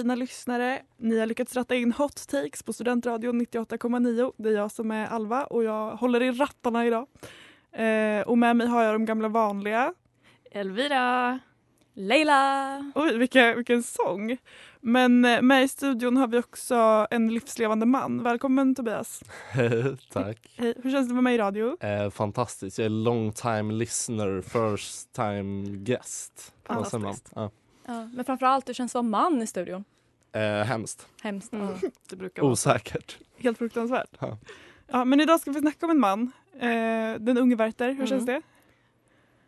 fina lyssnare. Ni har lyckats ratta in Hot Takes på Studentradion 98,9. Det är jag som är Alva och jag håller i rattarna idag. Eh, och med mig har jag de gamla vanliga. Elvira. Leila. Oj, vilka, vilken sång. Men eh, med i studion har vi också en livslevande man. Välkommen Tobias. Tack. Hej, hur känns det med mig i radio? Eh, fantastiskt. Jag är long time listener, first time guest. Man? Ja. Ja, men framförallt du känns som man i studion. Eh, hemskt. Hemskt. Mm, det brukar vara Osäkert. helt fruktansvärt. Ja. Ja, men idag ska vi snacka om en man. Eh, den unge Werther. Hur känns det?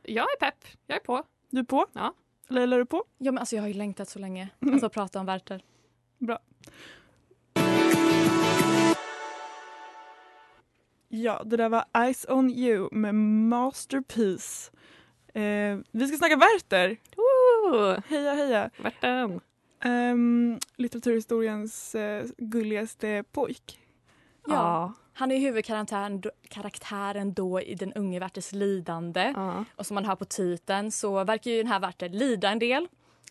Jag är pepp. Jag är på. Du är på? Ja. Leila, är du på? Ja, men alltså, jag har ju längtat så länge. Alltså att prata om Werther. Bra. Ja, det där var Eyes on you med Masterpiece. Eh, vi ska snacka Werther. Heja, heja. Värten. Um, litteraturhistoriens eh, gulligaste pojk. Ja. Han är huvudkaraktären då, karaktären då i Den unge Werthers lidande. Ja. Och som man hör på titeln så verkar ju den här Werther lida en del.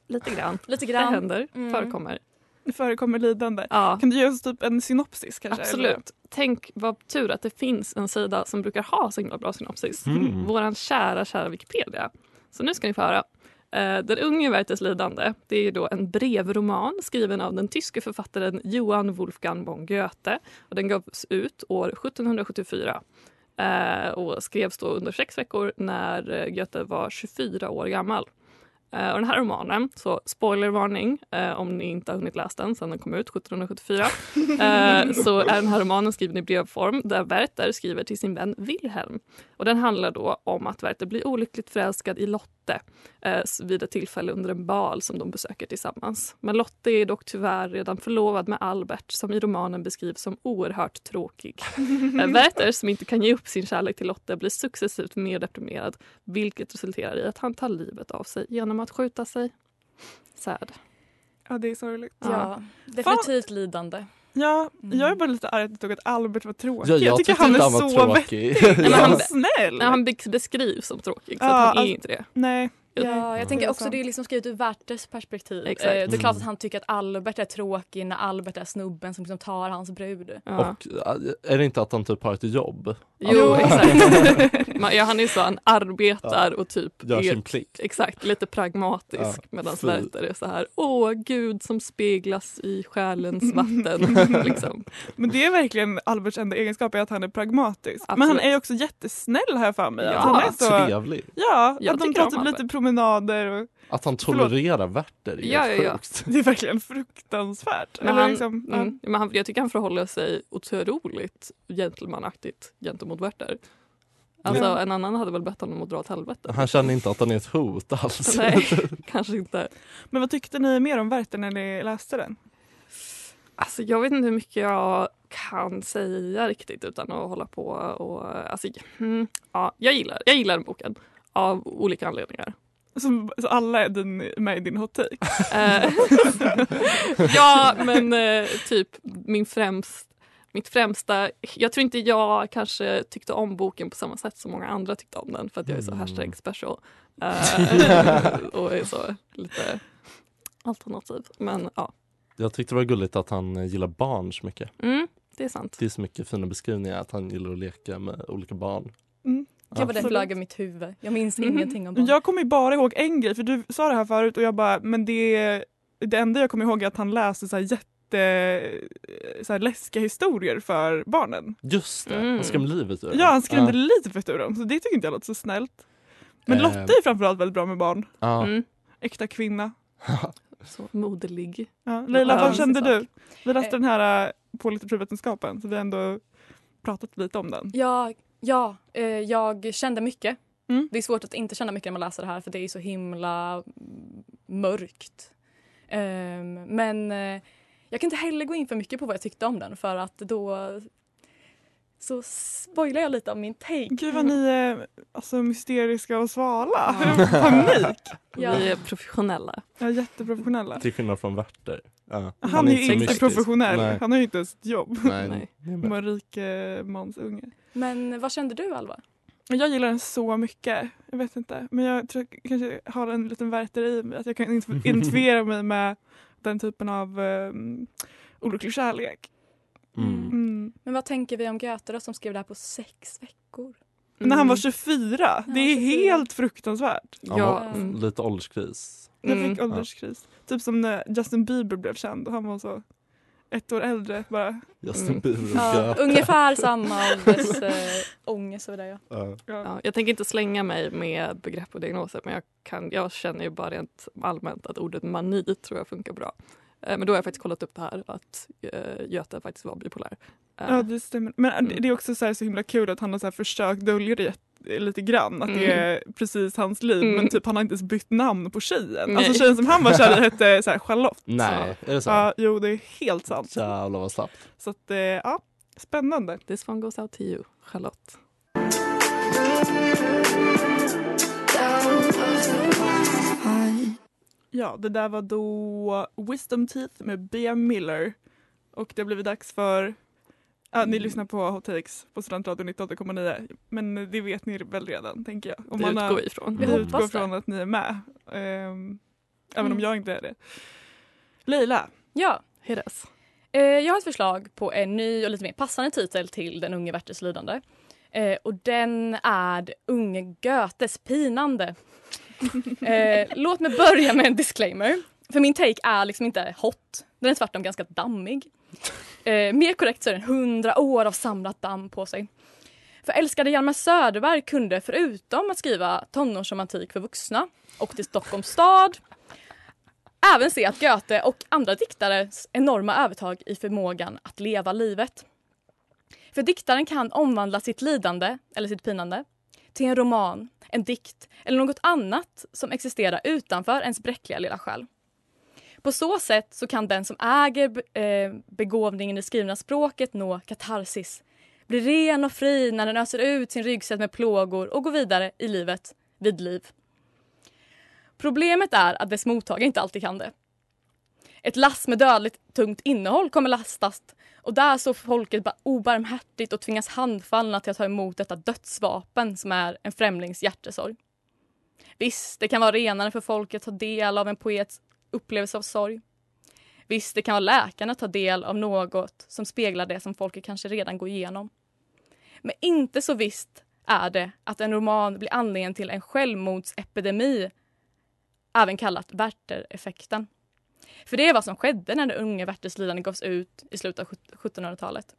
Lite grann. Lite Det grann. händer, Mm. förekommer. Det förekommer lidande. Ja, Kan du ge oss typ en synopsis kanske? eller? absolut. Tänk vad tur att det finns en sida som brukar ha så himla bra synopsis. Mm. Våran kära, kära Wikipedia. Så nu ska ni få höra. Eh, Den unge Werthers lidande det är då en brevroman skriven av den tyske författaren Johann Wolfgang von Goethe. Och den gavs ut år 1774 eh, och skrevs då under sex veckor när eh, Goethe var 24 år gammal. Och den här romanen, så spoilervarning eh, om ni inte har hunnit läsa den sedan den kom ut 1774, eh, så är den här romanen skriven i brevform där Werther skriver till sin vän Wilhelm. Och den handlar då om att Werther blir olyckligt förälskad i Lotte eh, vid ett tillfälle under en bal som de besöker tillsammans. Men Lotte är dock tyvärr redan förlovad med Albert som i romanen beskrivs som oerhört tråkig. Eh, Werther som inte kan ge upp sin kärlek till Lotte blir successivt mer deprimerad vilket resulterar i att han tar livet av sig genom att skjuta sig. Sad. Ja, det är sorgligt. Ja, definitivt lidande. Ja, Mm. jag är bara lite arg att du tycker att Albert var tråkig. Ja, jag tycker tyckte han är han var så tråkig. vettig. men Han snäll. Nej, han be- beskrivs som tråkig så Ja, att han är alltså- inte det. Nej. Ja, jag tänker också det är liksom skrivet ur Werthers perspektiv. Exakt. Eh, Det är klart Mm. att han tycker att Albert är tråkig när Albert är snubben som liksom tar hans brud. Ja. Och äh, är det inte att han typ har ett jobb? Jo, Att- exakt. Men, ja, han är så, han arbetar och typ Gör sin plikt. exakt, lite pragmatisk Ja, medan. Werther är så här, åh gud som speglas i själens vatten. liksom. Men det är verkligen Alberts enda egenskap är att han är pragmatisk. Men Absolut. han är ju också jättesnäll här för mig. Ja, han är så, Trevlig. ja, Jag att de tycker tar om typ Albert. lite promenader. Och, Att han tolererar Werther är Ja, ja, ja. sjukt. det är verkligen fruktansvärt. Men han, liksom, mm, men han, jag tycker han förhåller sig otroligt gentlemanaktigt gentemot Werther. Alltså Ja. en annan hade väl bett honom att dra åt helvete. Han känner inte att han är ett hot alls. Nej, kanske inte. Men vad tyckte ni mer om Werther när ni läste den? Alltså jag vet inte hur mycket jag kan säga riktigt utan att hålla på och... Alltså, mm, ja, jag, gillar, jag gillar den boken av olika anledningar. Så, så alla är din, med i din hot take? Eh, ja, men eh, typ min främst, mitt främsta, jag tror inte jag kanske tyckte om boken på samma sätt som många andra tyckte om den för att jag är så Mm. hashtag special. Eh, och är så lite alternativ. Men ja, Jag tyckte det var gulligt att han gillar barn så mycket. mm, det är sant. Det är så mycket fina beskrivningar att han gillar att leka med olika barn. Mm. Vad det Absolut. flög i mitt huvud. Jag minns Mhm. ingenting om barn. Jag kommer bara ihåg en grej, för du sa det här förut och jag bara, men det, det enda jag kommer ihåg är att han läste så här jätte så här läskiga historier för barnen. Just det, Mm. han skrämde livet ur Ja, han skrämde Ja. lite för ur dem, så det tycker inte jag låter så snällt. Men Eh. Lotta är framförallt väldigt bra med barn. Ja. Mm, Äkta kvinna. så moderlig. Ja. Leila, vad kände sak. du? Vi läste Eh. den här på litteraturvetenskapen så vi har ändå pratat lite om den. Ja, ja eh, jag kände mycket. Mm. Det är svårt att inte känna mycket när man läser det här för det är så himla mm, mörkt. Ehm, men eh, jag kan inte heller gå in för mycket på vad jag tyckte om den för att då så spoilar jag lite av min take. Gud vad ni är alltså, mysteriska och svala. Ja. Panik! Ja. Vi är professionella. Ja, jätteprofessionella. Till skillnad från Werther. Ja. Han är ju inte mystisk. professionell. Nej. Han har ju inte ens ett jobb. Nej. Nej. eh, mansunge. Men vad kände du Alva? Jag gillar den så mycket. Jag vet inte. Men jag tror jag kanske har en liten Werther i mig. Att jag kan identif- identifiera mig med den typen av um, olycklig kärlek. Mm. Mm. Men vad tänker vi om då, som skrev det här på sex veckor? När han var Mm. 24. Det är 24. helt fruktansvärt. Ja, mm. lite ålderskris. Jag Mm. fick ålderskris. Typ som när Justin Bieber blev känd och han var så ett år äldre. Bara, Justin Mm. Bieber och Ja, ungefär samma ålders äh, ångest över det. Ja. Ja. ja. Ja, jag tänker inte slänga mig med begrepp och diagnoser men jag, kan, jag känner ju bara rent allmänt att ordet mani tror jag funkar bra. Eh, Men då har jag faktiskt kollat upp det här att eh, Göte faktiskt var bipolär. Eh, Ja, det stämmer. Men Mm. det är också så, här så himla kul att han har så här försökt dölja det lite grann. Att det Mm. är precis hans liv. Mm. Men typ han har inte ens bytt namn på tjejen. Nej. Alltså tjejen som han var kär i hette så här Charlotte. Nej, är det så? Ja, jo det är helt sant. Jävlar vad slappt. Så att, eh, ja, spännande. This one goes out to you, Charlotte. Ja, det där var då Wisdom Teeth med Bea Miller. Och det har blivit dags för Ja, ni lyssnar på Hot Takes på Studentradion 98,9 men det vet ni väl redan tänker jag. Om Det man har- utgår vi ifrån. Vi utgår det. från att ni är med. Ehm, även om Mm. jag inte är det. Leila, ja. Hit us. Eh, jag har ett förslag på en ny och lite mer passande titel till Den unge Werthers lidande. Eh, och den är unge Goethes pinande. eh, låt mig börja med en disclaimer. För min take är liksom inte hot. Den är tvärtom ganska dammig. Eh, mer korrekt så är det 100 år av samlat damm på sig. För älskade Hjalmar Söderberg kunde förutom att skriva tonårsromantik för vuxna och till Stockholms stad även se att Goethe och andra diktares enorma övertag i förmågan att leva livet. För diktaren kan omvandla sitt lidande, eller sitt pinande, till en roman, en dikt eller något annat som existerar utanför ens bräckliga lilla själ. På så sätt så kan den som äger eh, begåvningen i skrivna språket nå katarsis, bli ren och fri när den öser ut sin ryggsäck med plågor och går vidare i livet vid liv. Problemet är att dess mottagare inte alltid kan det. Ett lass med dödligt tungt innehåll kommer lastas och där står folket bara obarmhärtigt och tvingas handfallna till att ta emot detta dödsvapen som är en främlings hjärtesorg. Visst, det kan vara renare för folket att ta del av en poets upplevelse av sorg. Visst, det kan vara läkarna att ta del av något som speglar det som folket kanske redan går igenom. Men inte så visst är det att en roman blir anledningen till en självmordsepidemi även kallat Werther-effekten. För det är vad som skedde när den unge Werthers lidande gavs ut i slutet av 1700-talet.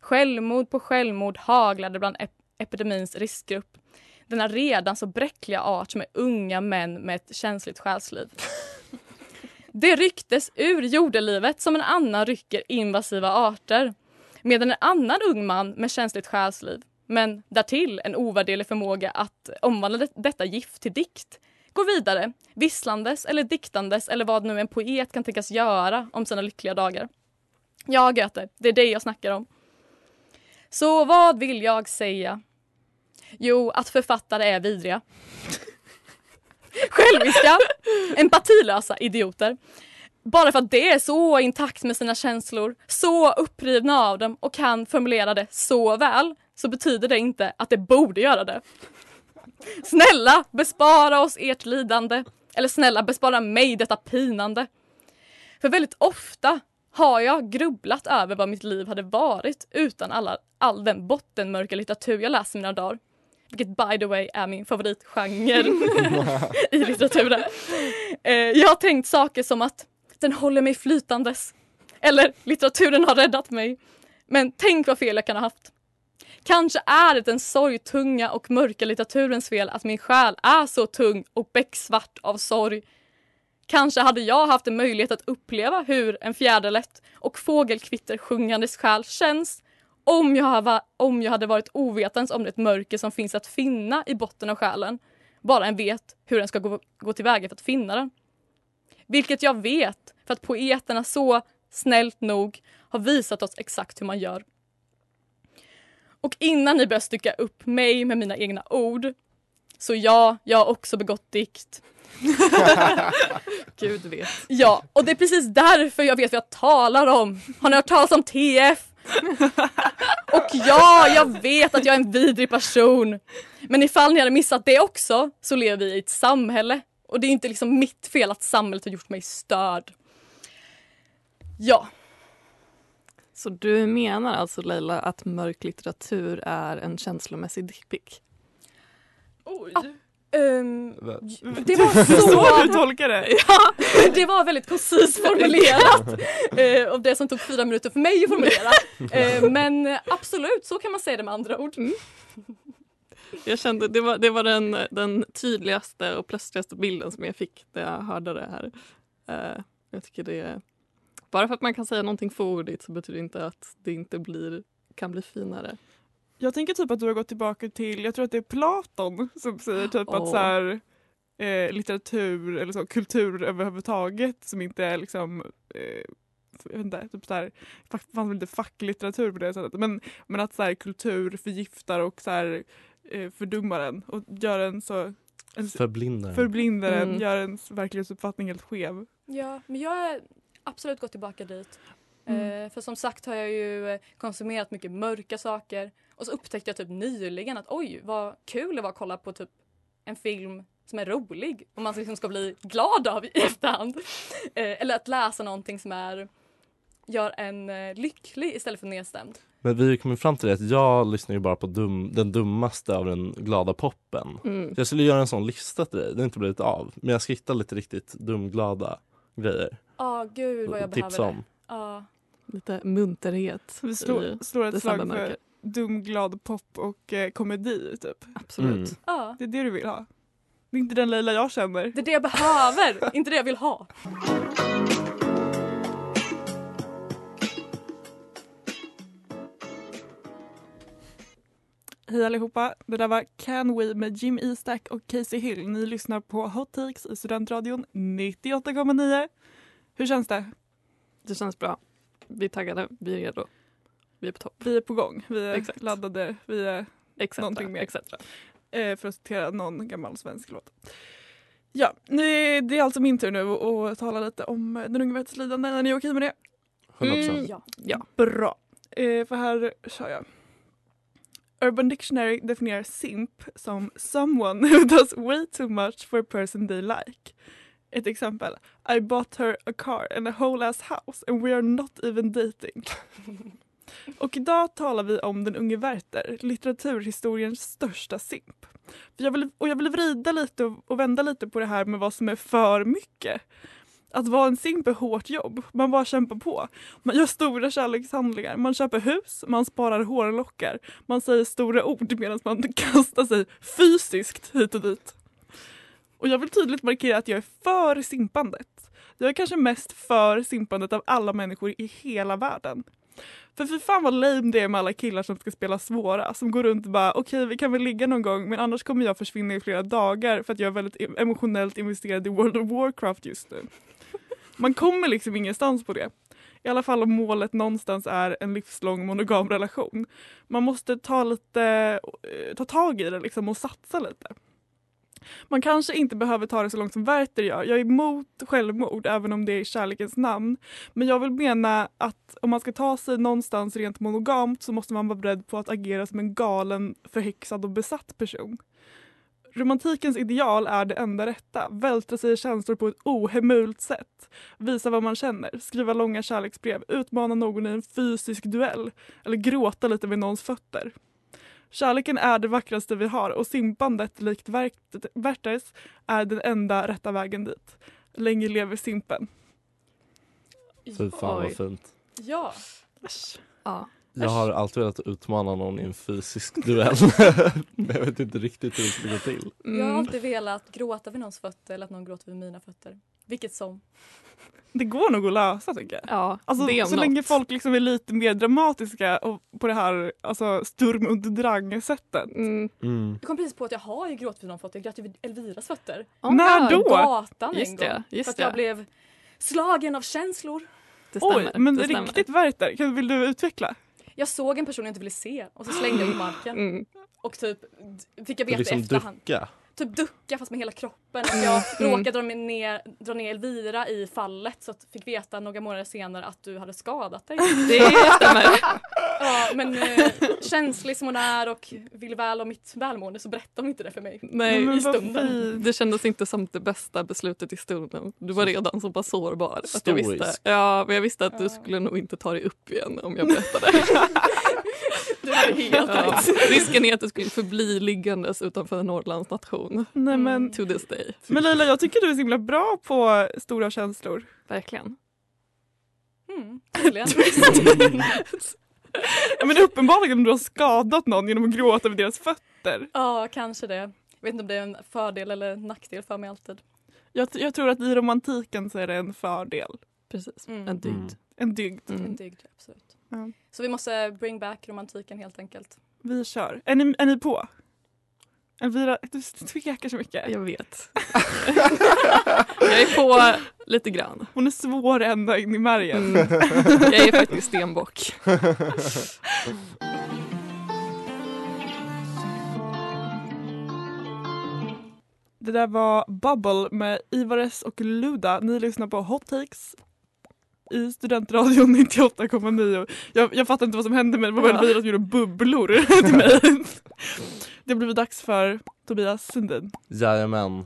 Självmord på självmord haglade bland ep epidemins riskgrupp. Denna redan så bräckliga art som är unga män med ett känsligt själsliv. Det rycktes ur jordelivet som en annan rycker invasiva arter. Medan en annan ung man med känsligt själsliv, men därtill en ovärderlig förmåga att omvandla detta gift till dikt, går vidare, visslandes eller diktandes eller vad nu en poet kan tänkas göra om sina lyckliga dagar. Ja, Goethe, det är det jag snackar om. Så vad vill jag säga? Jo, att författare är vidriga. Själviska, empatilösa idioter. Bara för att det är så intakt med sina känslor, så upprivna av dem och kan formulera det så väl, så betyder det inte att det borde göra det. Snälla, bespara oss ert lidande. Eller snälla, bespara mig detta pinande. För väldigt ofta har jag grubblat över vad mitt liv hade varit utan alla, all den bottenmörka litteratur jag läst i mina dagar. Vilket by the way är min favoritgenre i litteraturen. Eh, jag har tänkt saker som att den håller mig flytandes. Eller litteraturen har räddat mig. Men tänk vad fel jag kan ha haft. Kanske är det den sorgtunga och mörka litteraturens fel att min själ är så tung och becksvart av sorg. Kanske hade jag haft en möjlighet att uppleva hur en fjäderlätt och fågelkvitter sjungandes själ känns om jag, hava, om jag hade varit ovetans om det mörker som finns att finna i botten av själen. Bara en vet hur den ska gå, gå tillväga för att finna den. Vilket jag vet för att poeterna så snällt nog har visat oss exakt hur man gör. Och innan ni börjar stycka upp mig med mina egna ord så ja, jag har också begått dikt. Gud vet. Ja, och det är precis därför jag vet vad jag talar om. Har ni hört talas om TF? Och ja, jag vet att jag är en vidrig person. Men ifall ni hade missat det också så lever vi i ett samhälle. Och det är inte liksom mitt fel att samhället har gjort mig störd. Ja, Så du menar alltså Leila att mörk litteratur är en känslomässig dickpic? Oj. Va- det var Så så... du tolkar det? Ja, det var väldigt koncis formulerat. Eh, och det som tog fyra minuter för mig att formulera. Eh, men eh, absolut, så kan man säga det med andra ord. Jag kände det var, det var den, den tydligaste och plötsligaste bilden som jag fick när jag hörde det här. Eh, jag tycker det bara för att man kan säga någonting fåordigt så betyder det inte att det inte blir, kan bli finare. Jag tänker typ att du har gått tillbaka till, jag tror att det är Platon som säger typ att Åh. så här, eh, litteratur eller så, kultur överhuvudtaget som inte är liksom eh, jag vet inte, typ så här, fanns väl inte facklitteratur på det sättet men, men att så här, kultur förgiftar och så här, eh, fördummar en och gör en så en, Förblindar. förblindar en, Mm. gör ens verklighetsuppfattning helt skev. Ja, men jag har absolut gått tillbaka dit. Mm. Eh, för som sagt har jag ju konsumerat mycket mörka saker. Och så upptäckte jag typ nyligen att oj vad kul det var att kolla på typ en film som är rolig och man liksom ska bli glad av i efterhand. Eh, eller att läsa någonting som är gör en eh, lycklig istället för nedstämd. Men vi har kommit fram till det att jag lyssnar ju bara på dum, den dummaste av den glada poppen. Mm. Jag skulle göra en sån lista till dig, det har inte blivit av. Men jag ska hitta lite riktigt dumglada grejer. Ja, gud vad jag Tips behöver om. det. Ja. Lite munterhet. Vi slår, i slår ett slag för dum, glad pop och eh, komedi typ. Absolut. Mm. ja, Det är det du vill ha. Det är inte den Leila jag känner. det är det jag behöver, inte det jag vill ha. Hej allihopa, det där var Can We med Jim Eastack och Casey Hill. Ni lyssnar på Hot Takes i Studentradion 98,9. Hur känns det? Det känns bra. Vi är taggade, vi är redo. Vi är på topp. Vi är på gång, vi är Exakt. laddade, vi är Etc. Någonting mer. etc. eh, för att citera någon gammal svensk låt. Ja, nu det är alltså min tur nu att- tala lite om den unge vätets lidande. Är ni okej med det? 100%. Mm. Ja. Ja. Bra. Eh, för här kör jag. Urban Dictionary definierar simp som someone who does way too much for a person they like. Ett exempel. I bought her a car and a whole ass house and we are not even dating. Och idag talar vi om den unge Werther, litteraturhistoriens största simp. För jag vill, och jag vill vrida lite och, och vända lite på det här med vad som är för mycket. Att vara en simp är hårt jobb. Man bara kämpar på. Man gör stora kärlekshandlingar. Man köper hus, man sparar hårlockar. Man säger stora ord medan man kastar sig fysiskt hit och dit. Och jag vill tydligt markera att jag är för simpandet. Jag är kanske mest för simpandet av alla människor i hela världen. För fy fan vad lame det är med alla killar som ska spela svåra. Som går runt och bara okej vi kan väl ligga någon gång men annars kommer jag försvinna i flera dagar för att jag är väldigt e-, emotionellt investerad i World of Warcraft just nu. Man kommer liksom ingenstans på det. I alla fall om målet någonstans är en livslång monogam relation. Man måste ta lite, eh, ta tag i det liksom och satsa lite. Man kanske inte behöver ta det så långt som Werther gör. Jag är emot självmord även om det är i kärlekens namn. Men jag vill mena att om man ska ta sig någonstans rent monogamt så måste man vara beredd på att agera som en galen, förhäxad och besatt person. Romantikens ideal är det enda rätta. Vältra sig i känslor på ett ohemult sätt. Visa vad man känner. Skriva långa kärleksbrev. Utmana någon i en fysisk duell. Eller gråta lite vid någons fötter. Kärleken är det vackraste vi har och simpandet likt Werthers är den enda rätta vägen dit. Länge lever simpen. Fy fan vad fint. Ja. Ja. Jag har alltid velat utmana någon i en fysisk duell. Men jag vet inte riktigt hur det ska gå till. Jag har Mm. alltid velat gråta vid någons fötter eller att någon gråter vid mina fötter. Vilket som. Det går nog att lösa tycker jag. Ja, Alltså, det så något. länge folk liksom är lite mer dramatiska och på det här alltså, Sturm und Drang-sättet. Mm. Mm. Jag kom precis på att jag har ju gråtit vid någon fötter. Jag grät vid Elviras fötter. Oh, När då? På gatan Just en det, gång. just för att det. jag blev slagen av känslor. Det Oj, stämmer. men det stämmer. riktigt Werther, kan- vill du utveckla? Jag såg en person jag inte ville se och så slängde jag på marken. Mm. Och typ fick jag veta liksom efterhand. ducka. Typ ducka fast med hela kroppen. Och jag råkade dra, ner, dra ner Elvira i fallet så att fick veta några månader senare att du hade skadat dig. Det stämmer. Ja, men eh, känslig som hon är och vill väl om mitt välmående så berättar hon inte det för mig. Nej, Men i stunden. Det kändes inte som det bästa beslutet i stunden. Du var redan så pass sårbar. Att jag visste, ja, men jag visste att du skulle nog inte ta dig upp igen om jag berättade. Du hade helt ja. Risken är att du skulle förbli liggandes utanför Norrlands nation. Nej, men, Mm. To this day. men Leila, jag tycker du är så himla bra på stora känslor. Verkligen. Mm. Ja, men uppenbarligen du har skadat någon genom att gråta vid deras fötter. ja, kanske det. Jag vet inte om det är en fördel eller nackdel för mig alltid. Jag, jag tror att i romantiken så är det en fördel. Precis. Mm. En dygd. Mm. En dygd. En Mm. dygd, absolut. Så vi måste bring back romantiken helt enkelt. Vi kör. Är ni, är ni på? Elvira, du tvekar så mycket. Jag vet. jag är på lite grann. Hon är svår ända in i märgen. Mm. Jag är faktiskt stenbock. Det där var Bubble med Ivares och Luda. Ni lyssnar på Hot Takes i Studentradion 98,9. Jag, jag fattar inte vad som hände men det var Ja. Elvira som gjorde bubblor till mig. Det har blivit dags för Tobias Sundin. Jajamän.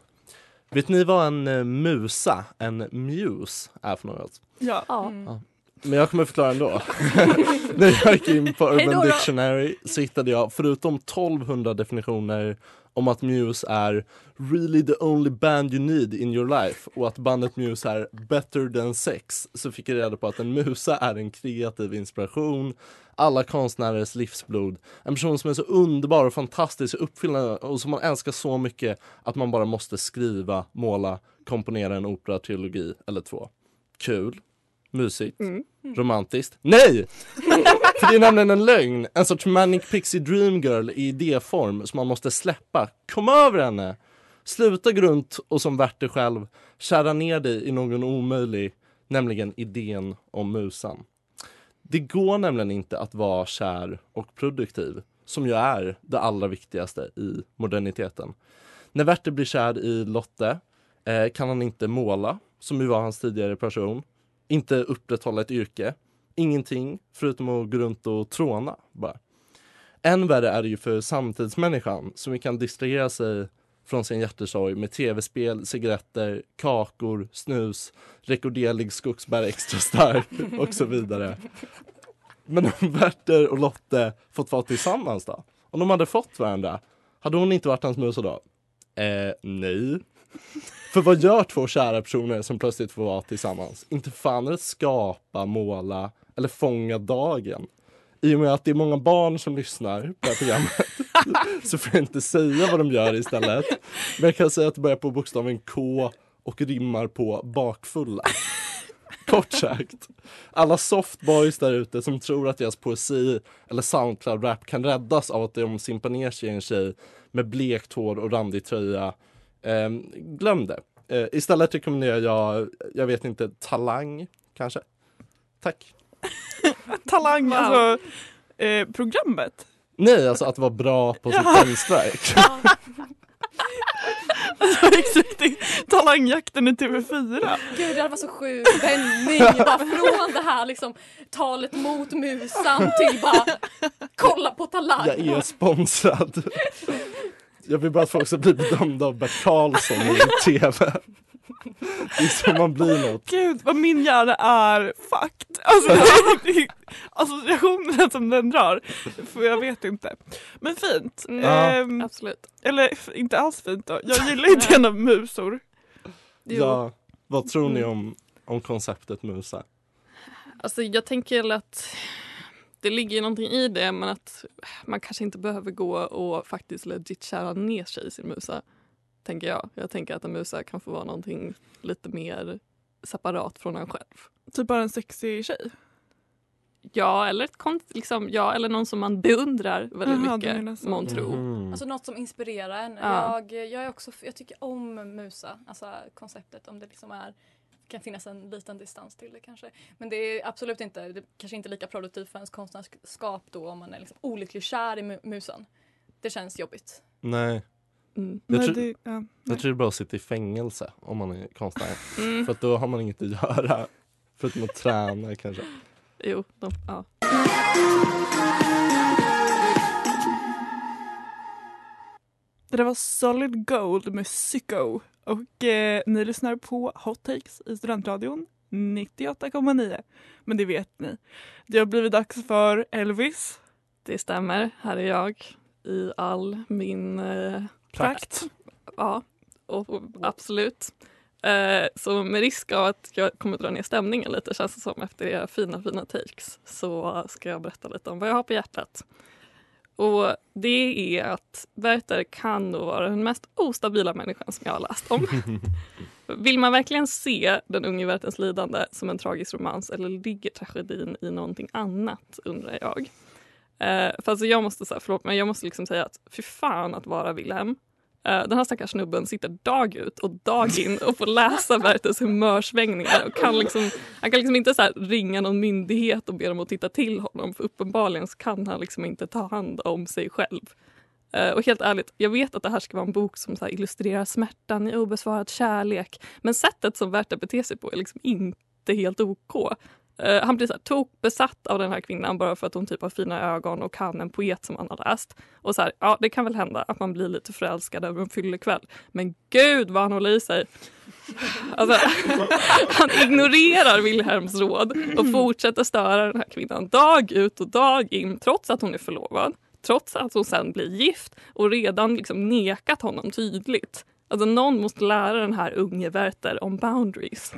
Vet ni vad en eh, musa, en muse, är för något? Ja. Ja. Mm. Men jag kommer förklara ändå. När jag gick in på Urban. Dictionary så hittade jag förutom 1200 definitioner om att Muse är really the only band you need in your life och att bandet Muse är better than sex så fick jag reda på att en musa är en kreativ inspiration, alla konstnärers livsblod, en person som är så underbar och fantastisk och uppfyllande och som man älskar så mycket att man bara måste skriva, måla, komponera en operatrilogi eller två. Kul, mysigt, Mm. romantiskt. Nej! För det är nämligen en lögn, en sorts manic pixie dream girl i idéform som man måste släppa. Kom över henne! Sluta gå runt och som Werther själv kära ner dig i någon omöjlig, nämligen idén om musan. Det går nämligen inte att vara kär och produktiv, som ju är det allra viktigaste i moderniteten. När Werther blir kär i Lotte eh, kan han inte måla, som ju var hans tidigare person, inte upprätthålla ett yrke, ingenting förutom att gå runt och tråna bara. Än värre är det ju för samtidsmänniskan som kan distrahera sig från sin hjärtesorg med tv-spel, cigaretter, kakor, snus, rekorderlig skogsbär extra stark och så vidare. Men om Werther och Lotte fått vara tillsammans då? Om de hade fått varandra, hade hon inte varit hans musa då? Eh, nej. För vad gör två kära personer som plötsligt får vara tillsammans? Inte fan är det skapa, måla eller fånga dagen. I och med att det är många barn som lyssnar på det här programmet så får jag inte säga vad de gör istället. Men jag kan säga att det börjar på bokstaven K och rimmar på bakfulla. Kort sagt, alla softboys där ute som tror att deras poesi eller Soundcloud-rap kan räddas av att de simpar ner sig i en tjej med blekt hår och randig tröja. Eh, glöm det. Eh, istället rekommenderar jag, jag vet inte, Talang kanske? Tack. Talang, Wow. alltså eh, programmet. Nej, alltså att vara bra på sitt konstverk. Alltså exakt, talangjakten i TV4. Gud det hade varit så sjuk vändning bara från det här liksom talet mot musan till bara kolla på Talang. Jag är sponsrad. Jag vill bara att folk ska bli bedömda av Bert Karlsson i TV. Det är så man blir något. Gud vad min hjärna är fucked. Alltså, associationerna som den drar. För jag vet inte. Men fint. Ja. Ehm, Absolut. eller inte alls fint då. Jag gillar inte gärna musor. Jo. Ja, vad tror ni om, om konceptet musa? Alltså jag tänker att det ligger ju någonting i det men att man kanske inte behöver gå och faktiskt legit kära ner sig i sin musa. Tänker jag. Jag tänker att en musa kan få vara någonting lite mer separat från en själv. Typ bara en sexig tjej. Ja, eller, ett konst, liksom, ja, eller någon som man beundrar väldigt menar mycket, så. månntro. Mhm. Alltså något som inspirerar en. Ja. Jag, jag, är också, jag tycker om musa, alltså konceptet om det liksom är kan finnas en liten distans till det kanske. Men det är absolut inte, det kanske inte lika produktivt för ens konstnärskap då om man är liksom olyckligt kär i mu- musen. Det känns jobbigt. Nej, Mm. jag, Nej, tror, det, ja. jag tror det är bra att sitta i fängelse om man är konstnär. Mm. För att då har man inget att göra. Förutom att träna kanske. Jo, de, ja. Det där var Solid Gold med Psycho. Och eh, ni lyssnar på Hot Takes i Studentradion 98,9. Men det vet ni. Det har blivit dags för Elvis. Det stämmer. Här är jag i all min eh, prakt. Ja, och, och, absolut. Eh, så med risk av att jag kommer dra ner stämningen lite känns det som efter era fina fina takes så ska jag berätta lite om vad jag har på hjärtat. Och det är att Werther kan nog vara den mest ostabila människan som jag har läst om. Vill man verkligen se den unge Werthers lidande som en tragisk romans eller ligger tragedin i någonting annat undrar jag. Eh, för alltså jag måste säga, förlåt men jag måste liksom säga att fy fan att vara Wilhelm. Eh, den här stackars snubben sitter dag ut och dag in och får läsa Werthers humörsvängningar och kan liksom, han kan liksom inte så ringa någon myndighet och be dem att titta till honom för uppenbarligen så kan han liksom inte ta hand om sig själv. Eh, och helt ärligt, jag vet att det här ska vara en bok som så illustrerar smärtan i obesvarad kärlek men sättet som Werther beter sig på är liksom inte helt OK. Eh, han blir så här tokbesatt av den här kvinnan bara för att hon typ har fina ögon och kan en poet som han har läst. Och så här, ja det kan väl hända att man blir lite förälskad över en fyllekväll. Men gud vad han håller i sig. Alltså, han ignorerar Wilhelms råd och fortsätter störa den här kvinnan dag ut och dag in trots att hon är förlovad. Trots att hon sen blir gift och redan liksom nekat honom tydligt. Alltså någon måste lära den här unge Werther om boundaries.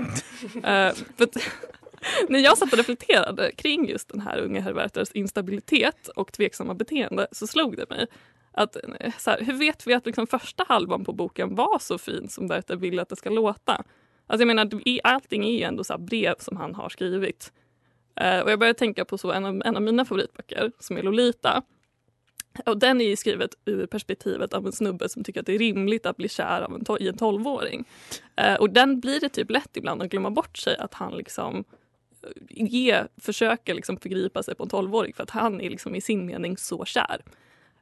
Eh, uh, but, när jag satt och reflekterade kring just den här unge herr instabilitet och tveksamma beteende så slog det mig att eh, så här, hur vet vi att liksom första halvan på boken var så fin som Werther vill att det ska låta? Alltså jag menar, allting är ju ändå så här brev som han har skrivit. Eh, och jag började tänka på så en av, en av mina favoritböcker som är Lolita. Och den är ju skrivet ur perspektivet av en snubbe som tycker att det är rimligt att bli kär av en i en tolvåring. Eh, och den blir det typ lätt ibland att glömma bort sig att han liksom eh, ge, försöker liksom förgripa sig på en tolvåring för att han är liksom i sin mening så kär.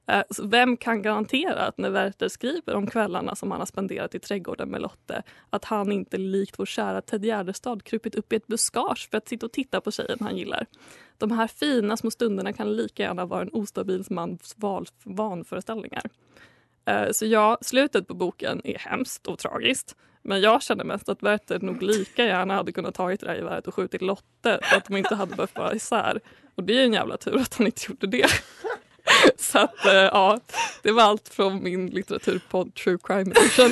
Eh, så vem kan garantera att när Werther skriver om kvällarna som han har spenderat i trädgården med Lotte att han inte likt vår kära Ted Gärdestad krupit upp i ett buskage för att sitta och titta på tjejen han gillar. De här fina små stunderna kan lika gärna vara en ostabil mans vanföreställningar. Eh, så ja, slutet på boken är hemskt och tragiskt. Men jag känner mest att Werther nog lika gärna hade kunnat tagit det där geväret och skjutit Lotte så att de inte hade behövt vara isär. Och det är en jävla tur att han inte gjorde det. Så att eh, ja, det var allt från min litteraturpodd True Crime Edition.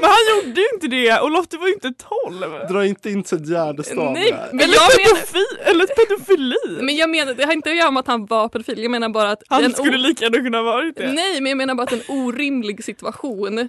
Men han gjorde ju inte det och Lotte var ju inte 12. Dra inte in Ted Gärdestad Nej, där. men Eller, jag menar, pedofi, eller pedofili. men jag menar, det har inte att göra med att han var pedofil. Jag menar bara att han skulle o- lika gärna kunna ha varit det. Nej, men jag menar bara att en orimlig situation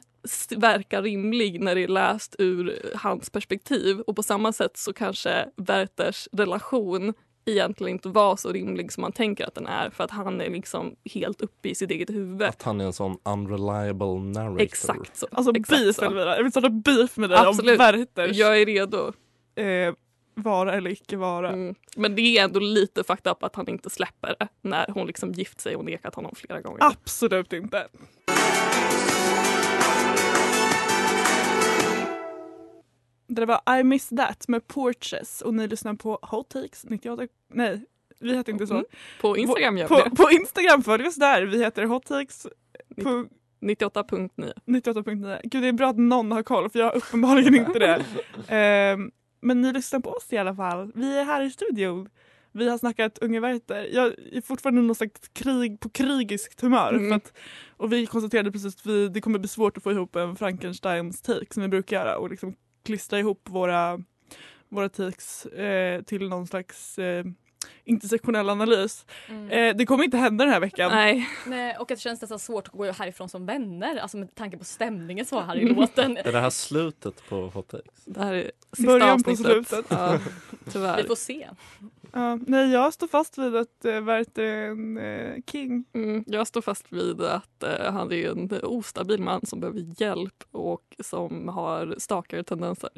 verkar rimlig när det är läst ur hans perspektiv. Och på samma sätt så kanske Werthers relation egentligen inte var så rimlig som man tänker att den är för att han är liksom helt uppe i sitt eget huvud. Att han är en sån unreliable narrator. Exakt så. Alltså Exakt beef så. Elvira, jag vill starta beef med dig Absolut. om Werthers Jag är redo. eh, vara eller icke vara. Mm. Men det är ändå lite fucked up att han inte släpper det när hon liksom gift sig och nekat honom flera gånger. Absolut inte. Det var I miss that med Porches och ni lyssnar på Hot Takes 98. Nej, vi heter inte så. Mm. På Instagram gör vi på, det. på Instagram följ oss där. Vi heter Hot Takes på 98.9. 98.9. Gud det är bra att någon har koll för jag har uppenbarligen inte det. Ehm, men ni lyssnar på oss i alla fall. Vi är här i studion. Vi har snackat Unge Werther. Jag är fortfarande någon slags krig på krigiskt humör. Mm. Att, och vi konstaterade precis att vi, det kommer bli svårt att få ihop en Frankensteins take som vi brukar göra och liksom klistra ihop våra, våra takes eh, till någon slags eh, intersektionell analys. Mm. Eh, det kommer inte hända den här veckan. Nej. Nej, och att det känns nästan svårt att gå härifrån som vänner, alltså med tanke på stämningen så här i låten. Är det här slutet på Hot Takes? Det här är sista Början på avsnittet. slutet. Ja, Vi tyvärr. får se. Ja, nej, jag står fast vid att uh, Werther är en eh, king. Mm, jag står fast vid att eh, han är en ostabil man som behöver hjälp och som har stakare tendenser.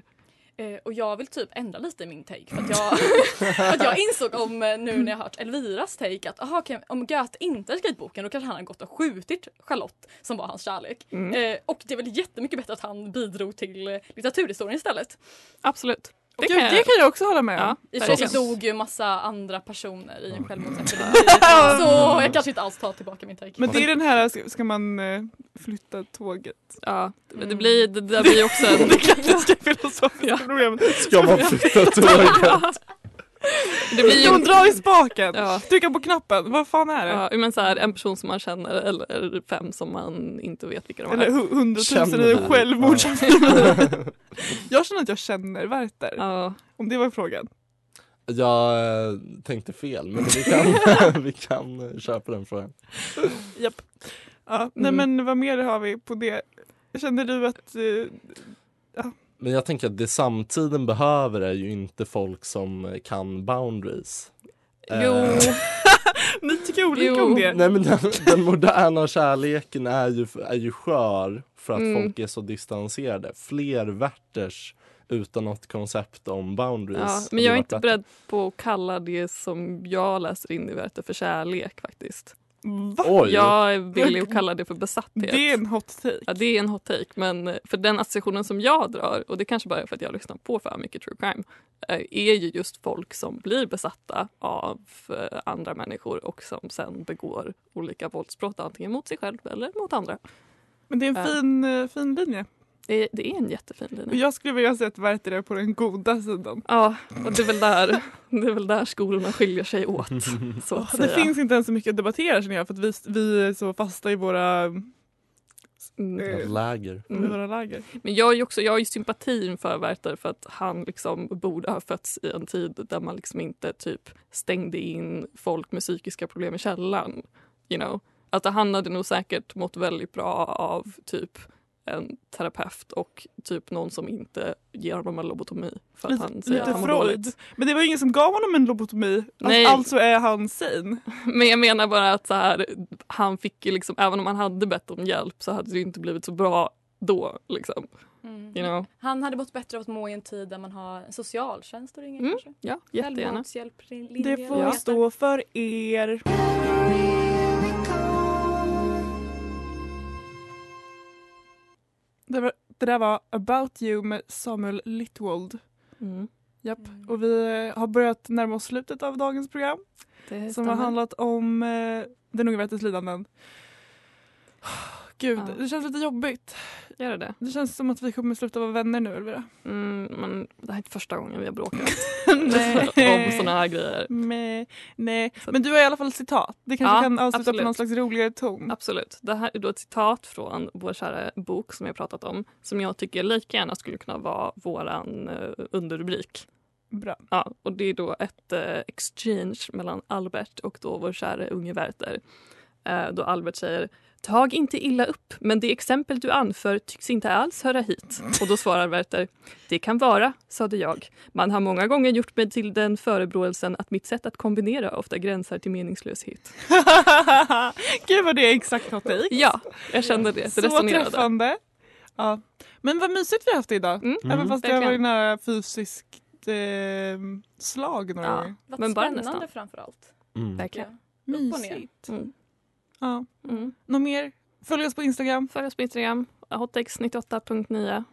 Eh, och jag vill typ ändra lite i min take för att jag, för att jag insåg om eh, nu när jag hört Elviras take att aha, okej, om Goethe inte hade skrivit boken då kanske han hade gått och skjutit Charlotte som var hans kärlek. Mm. Eh, och det är väl jättemycket bättre att han bidrog till eh, litteraturhistorien istället. Absolut. Det, Gud, det kan jag också hålla med om. Ja, I så verkligen. dog ju massa andra personer i en självmordsepidemi. så jag kanske inte alls tar tillbaka min take. Men det är den här, ska, ska man eh, flytta tåget? Ja, det, det Mm. blir, det där blir också en... Det klassiska filosofiska Ja. problemet. Ska man flytta tåget? Det blir Ska hon ju... dra i spaken? Ja. Trycka på knappen? Vad fan är det? Ja, men så här, en person som man känner eller fem som man inte vet vilka de Eller är. hu- hundratusen i självmord. jag känner att jag känner Werther. Ja, Om det var frågan. Jag eh, tänkte fel, men vi kan, vi kan köpa den frågan. Japp. Ja, nej Mm. men vad mer har vi på det? Känner du att... Eh, Men jag tänker att det samtiden behöver är ju inte folk som kan boundaries. Jo. Eh, ni tycker olika Jo. om det. Nej men den, den moderna kärleken är ju, är ju skör för att Mm. folk är så distanserade. Fler Werthers utan något koncept om boundaries. ja, men jag är inte bättre. beredd på att kalla det som jag läser in i Werther för kärlek faktiskt. Va? Oj! Jag är villig att kalla det för besatthet. Det är en hot take. Ja, det är en hot take, men för den associationen som jag drar, och det kanske bara är för att jag lyssnar på för mycket true crime, eh, är ju just folk som blir besatta av eh, andra människor och som sen begår olika våldsbrott antingen mot sig själv eller mot andra. Men det är en Ja. fin, eh, fin linje. Det, det är en jättefin linje. jag skulle vilja se att Werther är på den goda sidan. Ja, och det är väl där, det är väl där skolorna skiljer sig åt. Så att Det säga. finns inte ens så mycket att debattera känner jag för att vi, vi är så fasta i våra, Mm. eh, Läger. Mm. våra läger. Men jag har ju också jag har ju sympatin för Werther för att han liksom borde ha fötts i en tid där man liksom inte typ stängde in folk med psykiska problem i källaren. You know? Att han hade nog säkert mått väldigt bra av typ en terapeut och typ någon som inte ger honom en lobotomi för att Lite, han säger att lite han mår Freud. dåligt. Men det var ju ingen som gav honom en lobotomi. Alltså, Nej. alltså är han sane. Men jag menar bara att så här, han fick ju liksom, även om han hade bett om hjälp så hade det ju inte blivit så bra då. Liksom. Mm. You know? Han hade mått bättre av att må i en tid där man har en socialtjänst och ringer Mm. kanske. Ja, jättegärna. Det får Ja. stå för er. Det, var, det där var About You med Samuel Littwold. Mm. Japp. Mm. Och vi eh, har börjat närma oss slutet av dagens program Det som stämmer. har handlat om eh, den unge Werthers lidanden. Gud, Ja. det känns lite jobbigt. Gör det det? Det känns som att vi kommer sluta vara vänner nu Elvira. Mm, men det här är inte första gången vi har bråkat om såna här grejer. Nej, nej. Men du har i alla fall citat. Det kanske Ja, kan avsluta absolut. på någon slags roligare ton. Absolut. Det här är då ett citat från vår kära bok som jag pratat om som jag tycker lika gärna skulle kunna vara våran eh, underrubrik. Bra. Ja, och det är då ett eh, exchange mellan Albert och då vår kära unge Werther. Eh, då Albert säger Tag inte illa upp, men det exempel du anför tycks inte alls höra hit. Och då svarar Werther Det kan vara, sade jag. Man har många gånger gjort mig till den förebråelsen att mitt sätt att kombinera ofta gränsar till meningslöshet. Gud vad det är exakt hot take. Ja, jag kände det. Det Så träffande. Ja. Men vad mysigt vi har haft det idag. Mm. Även fast det har varit nära fysiskt eh, slag några Ja. gånger. Vad spännande framför allt. Mm. Verkligen. Upp och ner. Mysigt. Mm. Ja. Mm. Något mer? Följ oss på Instagram. Följ oss på Instagram, hotx98.9.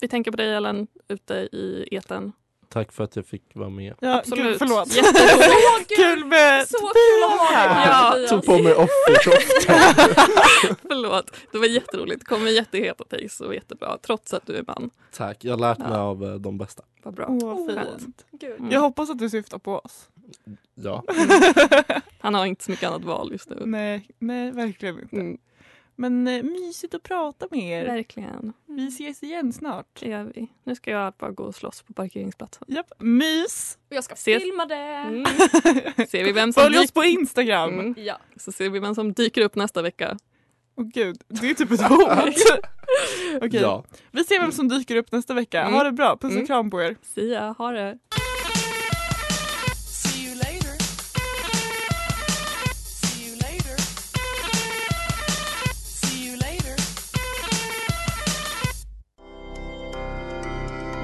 Vi tänker på dig Ellen ute i eten. Tack för att jag fick vara med. Ja, Absolut. Gud, förlåt. Kul med Så kul att ha dig här. Ja, Tog på mig offerkoftan. Förlåt, det var jätteroligt. Kommer jätteheta takes och jättebra trots att du är man. Tack, jag har lärt mig Ja. av eh, de bästa. Vad bra. Åh, Skönt. fint. Gud. Mm. Jag hoppas att du syftar på oss. Ja. Han har inte så mycket annat val just nu. Nej, nej verkligen inte. Mm, Men eh, mysigt att prata med er. verkligen. Vi ses igen snart. Det gör vi. Nu ska jag bara gå och slåss på parkeringsplatsen. Japp, mys. Och jag ska Ses. filma det. Mm. Ser vi vem som Följ oss på Instagram. Mm. Ja. Så ser vi vem som dyker upp nästa vecka. Åh gud, det är typ ett hot. Okej, ja. vi ser vem som dyker upp nästa vecka. Mm. Ha det bra, puss och Mm. kram på er. Sia, ha det.